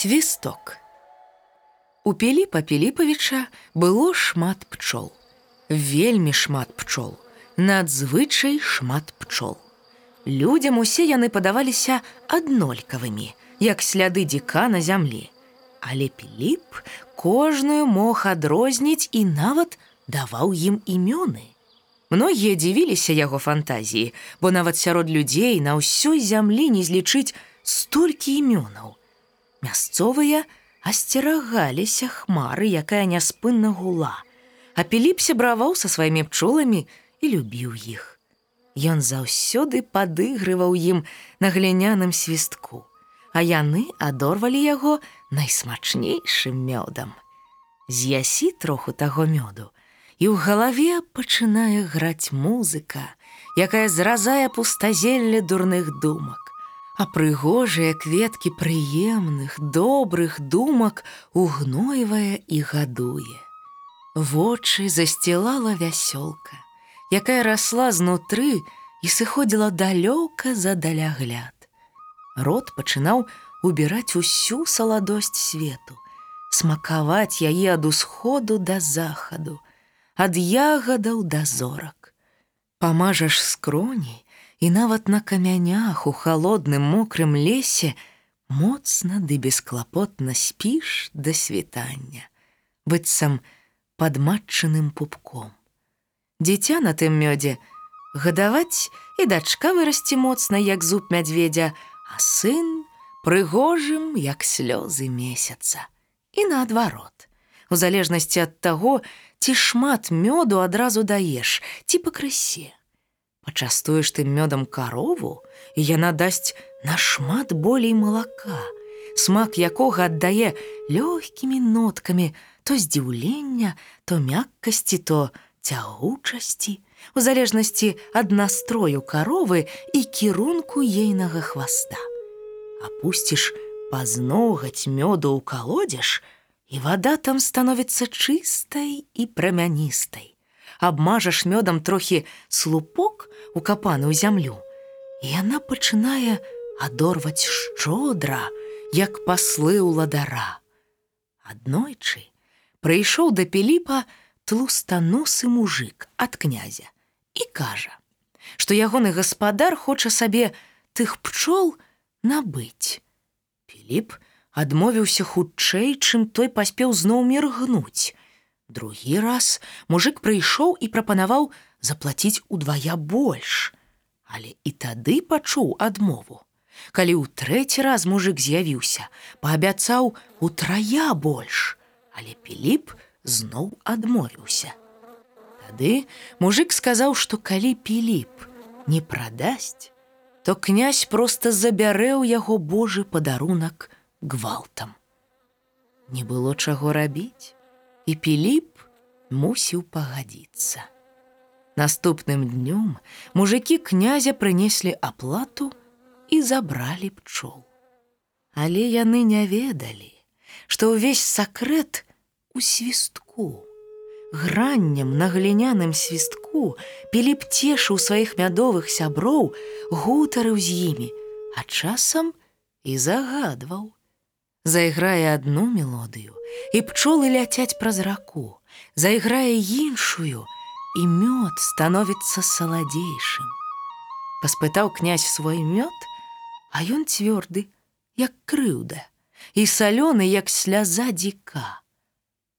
Свісток. У Пеліпа Пеліпавіча было шмат пчол. Вельмі шмат пчол, надзвычай шмат пчол. Людзям усе яны падаваліся аднолькавымі, як сляды дзіка на зямлі. Але Пеліп кожную мог адрозніць і нават даваў ім імёны. Многія дзівіліся яго фантазіі, бо нават сярод людзей на ўсёй зямлі не злічыць столькі імёнаў. Мясцовыя асцерагаліся хмары, якая няспынна гула, а Пеліп сябраваў са сваімі пчоламі і любіў іх. Ён заўсёды падыгрываў ім на гліняным свістку, а яны адорвалі яго найсмачнейшым мёдам. З'ясі троху таго мёду, і ў галаве пачынае граць музыка, якая зразае пустазелле дурных думак а прыгожыя кветкі прыемных, добрых думак угнойвае і гадуе. Вочы засцілала вясёлка, якая расла знутры і сыходзіла далёка за далягляд. Рот пачынаў убіраць усю саладосць свету, смакаваць яе ад усходу да захаду, ад ягадаў да зорак. Памажаш скроней, і нават на камянях у холодным мокрым лесе моцна ды бесклапотна спіш да світання, быццам пад матчаным пупком. Дзіця на тым мёдзе гадаваць і дачка вырасці моцна, як зуб мядзведзя, а сын прыгожым, як слёзы месяца. І наадварот, у залежнасці ад таго, ці шмат мёду адразу даеш, ці пакрысе пачастуеш ты мёдам карову, і яна дасць нашмат болей малака, смак якога аддае лёгкімі ноткамі то здзіўлення, то мяккасці, то цягучасці, у залежнасці ад настрою каровы і кірунку ейнага хваста. Апусціш пазногаць мёду ў калодзеж, і вада там становіцца чыстай і прамяністай абмажаш мёдам трохі слупок укапаны ў зямлю. І яна пачынае адорваць шчодра, як паслы ў ладара. Аднойчы прыйшоў да Пеліпа тлустаносы мужик ад князя і кажа, што ягоны гаспадар хоча сабе тых пчол набыць. Пеліп адмовіўся хутчэй, чым той паспеў зноў міргнуць. Другі раз мужик прыйшоў і прапанаваў заплаціць удвая больш. Але і тады пачуў адмову. Калі ў трэці раз мужик з'явіўся, паабяцаў утрая больш, але Піліп зноў адмовіўся. Тады мужик сказаў, што калі Піліп не прадасць, то князь проста забярэ ў яго Божы падарунак гвалтам. Не было чаго рабіць і Піліп мусіў пагадзіцца. Наступным днём мужикі князя прынеслі аплату і забралі пчол. Але яны не ведалі, што ўвесь сакрэт у свістку. Граннем на гліняным свістку Піліп цешыў сваіх мядовых сяброў, гутарыў з імі, а часам і загадваў, Зайграе одну мелодыю, і пчолы ляцяць праз раку, Зайграе іншую, і мёд становіцца саладзейшым. Паспытаў князь свой мёд, а ён цвёрды, як крыўда, і салёны, як сляза дзіка.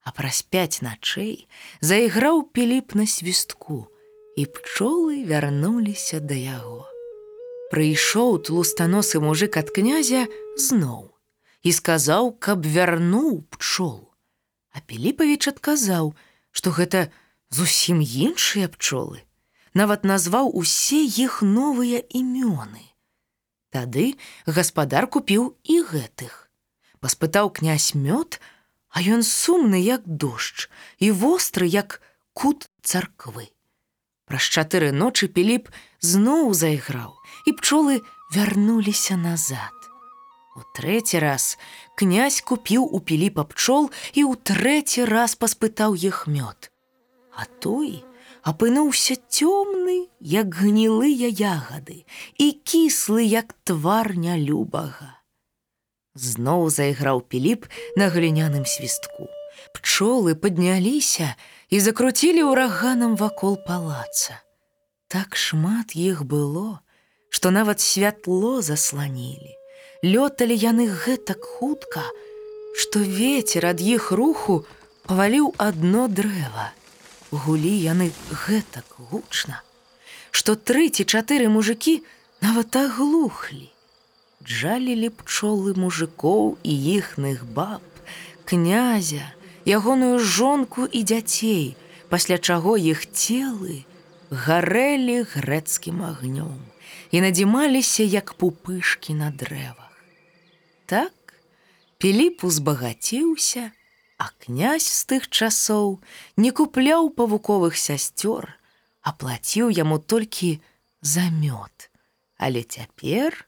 А праз пяць начэй зайграў піліп на свістку, і пчолы вярнуліся да яго. Прыйшоў тлустаносы мужик ад князя зноў і сказаў, каб вярнуў пчол. А Піліпавіч адказаў, што гэта зусім іншыя пчолы, нават назваў усе іх новыя імёны. Тады гаспадар купіў і гэтых. Паспытаў князь мёд, а ён сумны, як дождж і востры, як кут царквы. Праз чатыры ночы Піліп зноў зайграў, і пчолы вярнуліся назад. У трэці раз князь купіў у піліпа пчол і ў трэці раз паспытаў іх мёд. А той апынуўся цёмны, як гнілыя ягады і кіслы, як твар нялюбага. Зноў зайграў піліп на гліняным свістку. Пчолы падняліся і закруцілі ўраганам вакол палаца. Так шмат іх было, што нават святло засланілі. Лёталі яны гэтак хутка, што вецер ад іх руху паваліў адно дрэва. Гулі яны гэтак гучна, што тры ці чатыры мужикі нават аглухлі. Джалілі пчолы мужикоў і іхных баб, князя, ягоную жонку і дзяцей, пасля чаго іх целы гарэлі грэцкім агнём і надзімаліся як пупышкі на дрэвах. Так Піліп узбагаціўся, а князь з тых часоў не купляў павуковых сясцёр, а плаціў яму толькі за мёд, але цяпер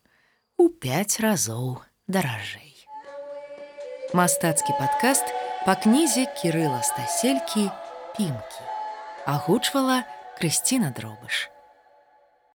у пяць разоў даражэй. Мастацкі падкаст па кнізе Кірыла Стаселькі пімкі. Агучвала Крысціна дробыш.